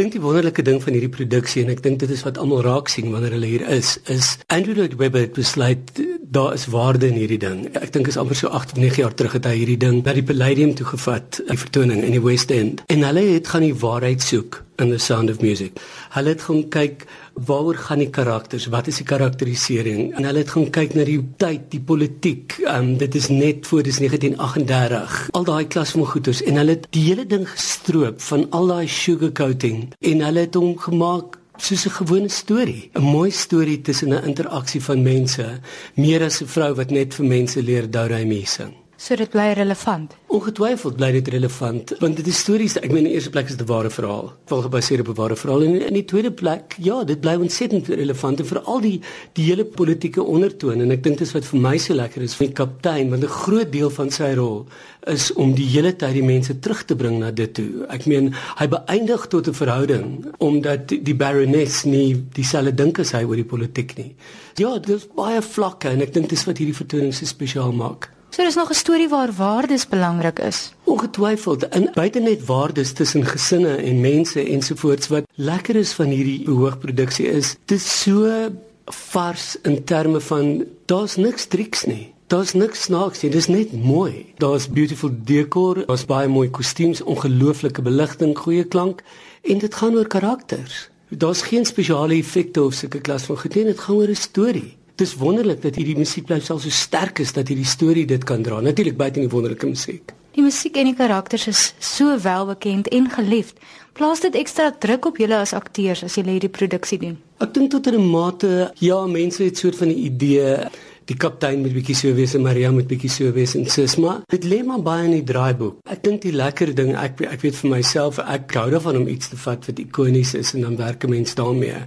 dink die wonderlike ding van hierdie produksie en ek dink dit is wat almal raak sien wanneer hulle hier is, is Andrew Lloyd Webber het besluit daar is waarde in hierdie ding. Ek dink is amper so 8 of 9 jaar terug het hy hierdie ding by die Palladium toe gevat, die vertoning in die West End. En hulle het gaan die waarheid soek in the sound of music. Hulle het gaan kyk waaroor gaan die karakters, wat is die karakterisering? En hulle het gaan kyk na die tyd, die politiek. Um dit is net voor dis 1938. Al daai klas van goeters en hulle het die hele ding gestroop van al daai sugarcoating en hulle het hom gemaak soos 'n gewone storie, 'n mooi storie tussen 'n interaksie van mense, meer as 'n vrou wat net vir mense leer dou hy sing. So dit bly relevant. Ongetwyfeld bly dit relevant want dit is stories. Ek meen in die eerste plek is dit 'n ware verhaal, vol gebaseer op 'n ware verhaal en in die tweede plek, ja, dit bly ontsettend relevant vir al die die hele politieke ondertoon en ek dink dit is wat vir my so lekker is van die kaptein want 'n groot deel van sy rol is om die hele tyd die mense terug te bring na dit toe. Ek meen hy beëindig tot 'n verhouding omdat die baroness nie dieselfde dink as hy oor die politiek nie. Ja, dit is baie vlakke en ek dink dis wat hierdie vertoning so spesiaal maak. So dis nog 'n storie waar waardes belangrik is. Ongetwyfeld, in buite net waardes tussen gesinne en mense ensovoorts wat lekker is van hierdie hoogproduksie is, dit so vars in terme van daar's niks triks nie. Daar's niks snaaks nie, dis net mooi. Daar's beautiful decor, daar's baie mooi kostuums, ongelooflike beligting, goeie klank en dit gaan oor karakters. Daar's geen spesiale effekte of sulke klas van goed nie, dit gaan oor 'n storie dis wonderlik dat hierdie musiek bly self so sterk is dat hierdie storie dit kan dra. Natuurlik buite die wonderlike musiek. Die musiek en die karakters is so welbekend en geliefd. Plaas dit ekstra druk op julle as akteurs as julle hierdie produksie doen? Ek dink tot 'n mate ja, mense het soort van 'n idee die kaptein moet bietjie so wees en Maria moet bietjie so wees en sis maar dit lê maar baie in die draaiboek. Ek dink die lekker ding ek ek weet vir myself ek hou daarvan om iets te vat wat ikonies is en dan werk 'n mens daarmee.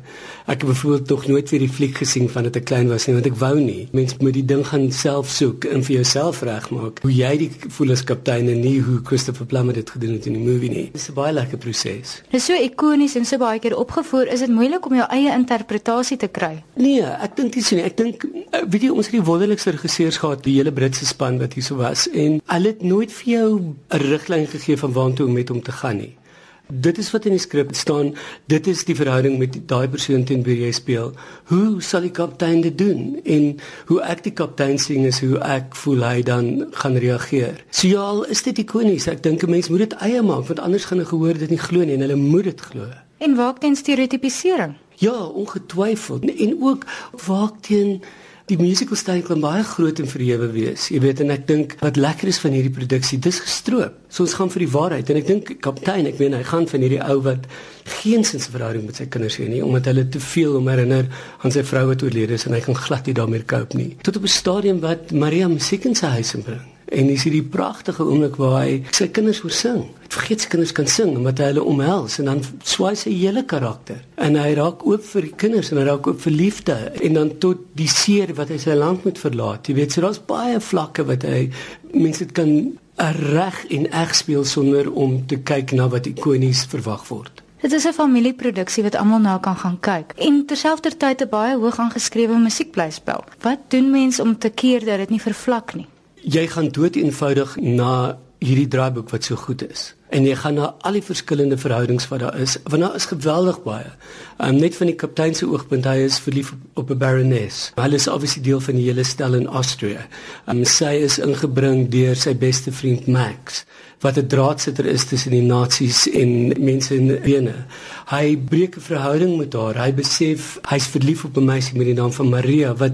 Ek het byvoorbeeld tog nooit vir die fliek gesien van dit ek klein was nie want ek wou nie. Mens moet die ding gaan self soek en vir jouself regmaak. Hoe jy die voel as kaptein en nie hoe Christopher Plummer dit gedoen het in die movie nie. Dit is 'n baie lekker proses. Dit is so ikonies en so baie keer opgevoer, is dit moeilik om jou eie interpretasie te kry? Nee, ek dink dis nie. Ek dink eh, weet jy ons die wonderlikste regisseurs gehad, die hele Britse span wat hier so was en hulle het nooit vir jou 'n riglyn gegee van waartoe om met hom te gaan nie. Dit is wat in die skrip staan. Dit is die verhouding met daai persoon teen wie jy speel. Hoe sal die kaptein dit doen? En hoe ek die kaptein sien is hoe ek voel hy dan gaan reageer. So ja, is dit ikonies. Ek dink 'n mens moet dit eie maak want anders gaan 'n gehoor dit nie glo nie en hulle moet dit glo. En waak teen stereotipisering? Ja, ongetwyfeld. En ook waak teen die musical-styl kan baie groot en verhewe wees. Jy weet en ek dink wat lekker is van hierdie produksie, dis gestroop. So ons gaan vir die waarheid en ek dink kaptein, ek meen hy gaan van hierdie ou wat geen sin se verhouding met sy kinders hê nie omdat hulle te veel om herinner aan sy vrou wat oorlede is en hy kan glad nie daarmee cope nie. Tot op 'n stadium wat Maria musiek in sy huis inbring. En dis hierdie pragtige oomblik waar hy sy kinders hoor sing. Hy vergeet sy kinders kan sing omdat hy hulle omhels en dan swaai sy hele karakter. En hy raak oop vir die kinders en hy raak oop vir liefde en dan tot die seer wat hy sy land moet verlaat. Jy weet, so daar's baie vlakke wat hy mense kan reg en eg speel sonder om te kyk na wat ikonies verwag word. Dit is 'n familieproduksie wat almal nou kan gaan kyk. En terselfdertyd 'n baie hoog aangeskrewe musiek bly speel. Wat doen mense om te keer dat dit nie vervlak nie? Jy gaan dood eenvoudig na hierdie draaiboek wat so goed is. En jy gaan na al die verskillende verhoudings wat daar is want daar is geweldig baie. Um, net van die kaptein se oogpunt hy is verlief op, 'n baroness hulle is obviously deel van die hele stel in Austria. Um, sy is ingebring deur sy beste vriend Max wat 'n draadsitter is tussen die nasies en mense in Wene. Hy breek 'n verhouding met haar. Hy besef hy's verlief op 'n meisie met die naam van Maria wat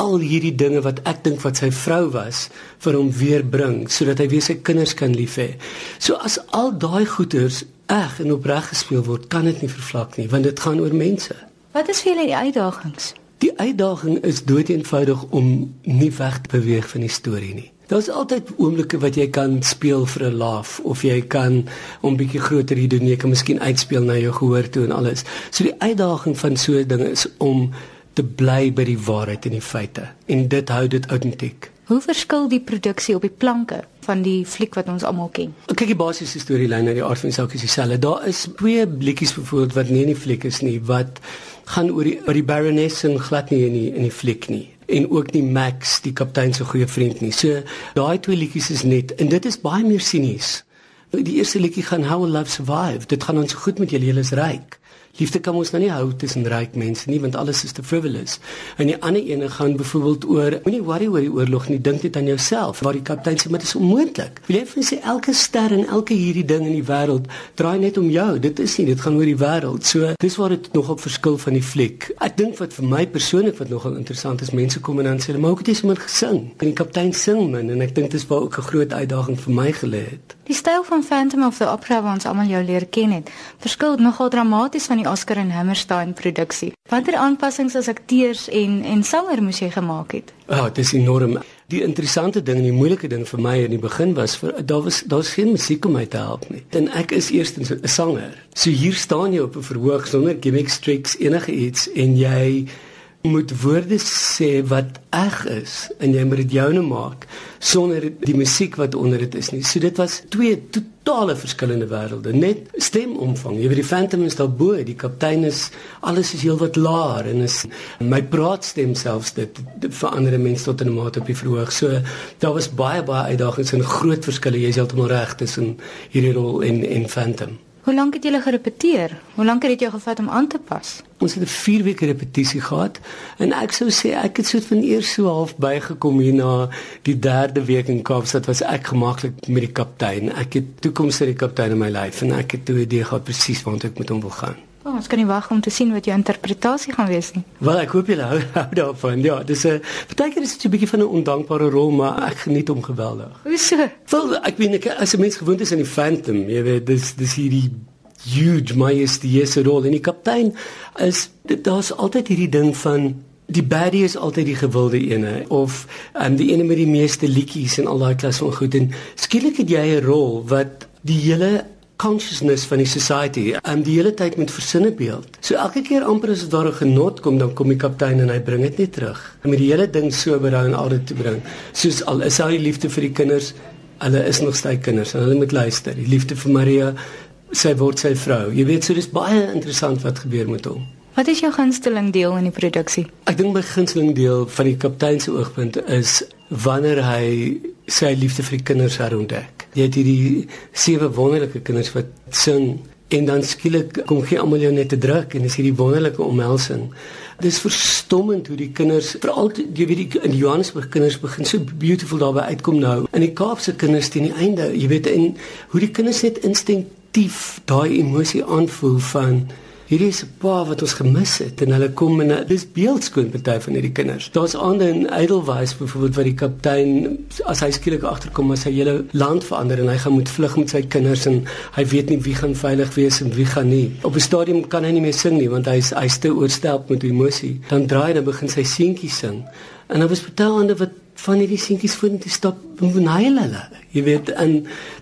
al hierdie dinge wat ek dink wat sy vrou was vir hom weer bring sodat hy weer sy kinders kan lief hê. So as al daai goeders eg en opreg gespeel word, kan dit nie vervlak nie want dit gaan oor mense. Wat is vir julle die uitdagings? Die uitdaging is doeteenvoudig om nie weg te beweeg van die storie nie. Daar's altyd oomblikke wat jy kan speel vir 'n laugh of jy kan om bietjie groter hier doen, jy kan miskien uitspeel na jou gehoor toe en alles. So die uitdaging van so 'n ding is om te bly by die waarheid en die feite en dit hou dit autentiek. Hoe verskil die produksie op die planke van die fliek wat ons almal ken? Kyk die basiese storielyn en die aard van die saak is dieselfde. Daar is twee blikkies byvoorbeeld wat nie in die fliek is nie wat gaan oor die oor die baroness en glad nie in die in die fliek nie en ook nie Max die kaptein se goeie vriend nie. So daai twee liedjies is net en dit is baie meer sinies Die eerste liedjie gaan How Will Love Survive. Dit gaan ons goed met julle, julle is ryk. Liefde kan ons nou nie hou tussen ryk mense nie want alles is te frivolous. En die ander ene gaan byvoorbeeld oor moenie worry oor die oorlog nie, dink net aan jouself. Waar die kaptein sê maar dit is onmoontlik. Wil jy vir sê elke ster en elke hierdie ding in die wêreld draai net om jou. Dit is nie, dit gaan oor die wêreld. So dis waar dit nog op verskil van die fliek. Ek dink wat vir my persoonlik wat nogal interessant is, mense kom en dan sê hulle maar ook dit is sommer gesing. En die kaptein sing min en ek dink dis waar ook 'n groot uitdaging vir my gelê het. Die styl van Phantom of the Opera wat ons almal jou leer ken het, verskil nogal dramaties van die Oscar en Hammerstein produksie. Watter aanpassings as akteurs en en sanger moes jy gemaak het? Ja, oh, dit is enorm. Die interessante ding en die moeilike ding vir my in die begin was vir daar was daar's geen musiek om my te help nie. En ek is eerstens 'n sanger. So hier staan jy op 'n verhoog sonder gimmicks, tricks, enige iets en jy moet woorde sê wat eg is en jy moet dit joune maak sonder die musiek wat onder dit is nie. So dit was twee totale verskillende wêrelde. Net stemomvang. Jy weet die Phantom is daar bo, die kaptein is alles is heelwat laer en is my praatstem selfs dit, dit verander mense tot 'n mate op die verhoog. So daar was baie baie uitdagings en groot verskille. Jy is heeltemal reg tussen hierdie rol en en Phantom. Hoe lank het julle gerepeteer? Hoe lank het dit jou gevat om aan te pas? Ons het 'n 4 weke repetisie gehad en ek sou sê ek het soort van eers so half bygekom hier na die derde week in Kaapstad was ek gemaklik met die kaptein. Ek het toekoms vir die kaptein in my lewe en ek het 'n idee gehad presies waar ek met hom wil gaan. Oh, ons kan nie wag om te sien wat jou interpretasie gaan wees nie. Wel, ek hoop julle hou, hou daarvan. Ja, dis 'n partykeer is dit 'n bietjie van 'n ondankbare rol, maar ek geniet hom geweldig. Hoe so? Wel, ek weet ek as 'n mens gewoond is aan die Phantom, jy weet, dis dis hierdie huge majestueuse rol en die kaptein is daar's altyd hierdie ding van die baddie is altyd die gewilde ene of um, die ene met die meeste liedjies en al daai klas van goed en skielik het jy 'n rol wat die hele consciousness van die society um, die hele tyd met versinne beeld. So elke keer amper as daar 'n genot kom, dan kom die kaptein en hy bring dit net terug. Om die hele ding so berou en altyd te bring. Soos al is hy liefde vir die kinders, hulle is nog steeds kinders en hulle moet luister. Die liefde vir Maria, sy word sy vrou. Jy weet, so dis baie interessant wat gebeur met hom. Wat is jou gunsteling deel in die produksie? Ek dink my gunsteling deel van die kaptein se oogpunt is wanneer hy sy liefde vir die kinders herontdek jy het hierdie sewe wonderlike kinders wat sing en dan skielik kom gee almal jou net te druk en dis hierdie wonderlike omhelsing. Dis verstommend hoe die kinders, veral jy weet die in Johannesburg kinders begin so beautiful daarby uitkom nou. In die Kaapse kinders teen die einde, jy weet en hoe die kinders net instinktief daai emosie aanvoel van hierdie is 'n pa wat ons gemis het en hulle kom en dis beeldskoon party van hierdie kinders. Daar's ander in Edelweiss byvoorbeeld waar die kaptein as hy skielik agterkom as hy hele land verander en hy gaan moet vlug met sy kinders en hy weet nie wie gaan veilig wees en wie gaan nie. Op 'n stadium kan hy nie meer sing nie want hy's hy's te oorstelp met emosie. Dan draai hy en begin sy seentjie sing. En daar was ander wat van hierdie seentjies vorentoe stap en benail hulle. Jy weet, en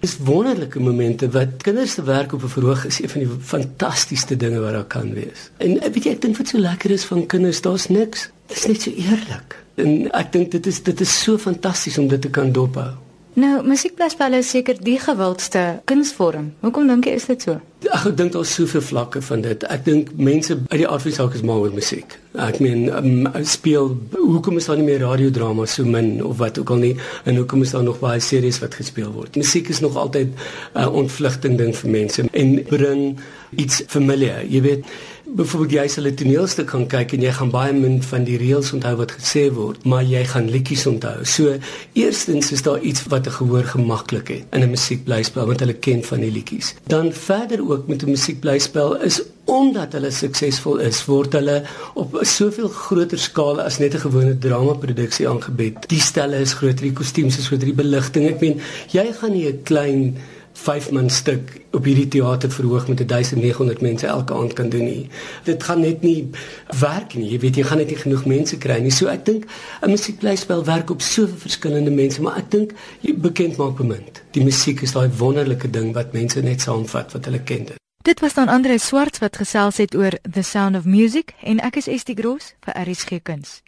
dis wonderlike momente wat kinders se werk op 'n verhoog is een van die fantastiesste dinge wat daar kan wees. En weet jy, ek dink wat so lekker is van kinders, daar's niks. Dit is net so eerlik. En ek dink dit is dit is so fantasties om dit te kan dophou. Nou, musiekbladspalle is seker die gewildste kunsvorm. Hoekom dink jy is dit so? Ek dink daar's soveel vlakke van dit. Ek dink mense uit die afsaak is mal oor musiek. Ek meen, um, speel hoekom is daar nie meer radiodrama so min of wat ook al nie en hoekom is daar nog baie series wat gespeel word? Musiek is nog altyd 'n uh, ontvlugting ding vir mense en bring iets familiar. Jy weet, byvoorbeeld jy sal 'n toneelstuk gaan kyk en jy gaan baie min van die reëls onthou wat gesê word, maar jy gaan liedjies onthou. So, eerstens is daar iets wat 'n gehoor gemaklik het in 'n musiekblyspel want hulle ken van die liedjies. Dan verder ook met 'n musiekblyspel is omdat hulle suksesvol is, word hulle op soveel groter skaal as net 'n gewone dramaproduksie aangebied. Die stelle is groter, die kostuums is groter, die beligting. Ek meen, jy gaan nie 'n klein 5 min stuk op hierdie teater verhoog met 1900 mense elke aand kan doen nie. Dit gaan net nie werk nie. Jy weet jy gaan net nie genoeg mense kry nie. So ek dink 'n musiekblyspel werk op soveel verskillende mense, maar ek dink jy bekend maak bemind. Die musiek is daai wonderlike ding wat mense net saamvat wat hulle ken. Dit was dan Andre Swarts wat gesels het oor The Sound of Music en ek is Estie Gross vir RSG Kuns.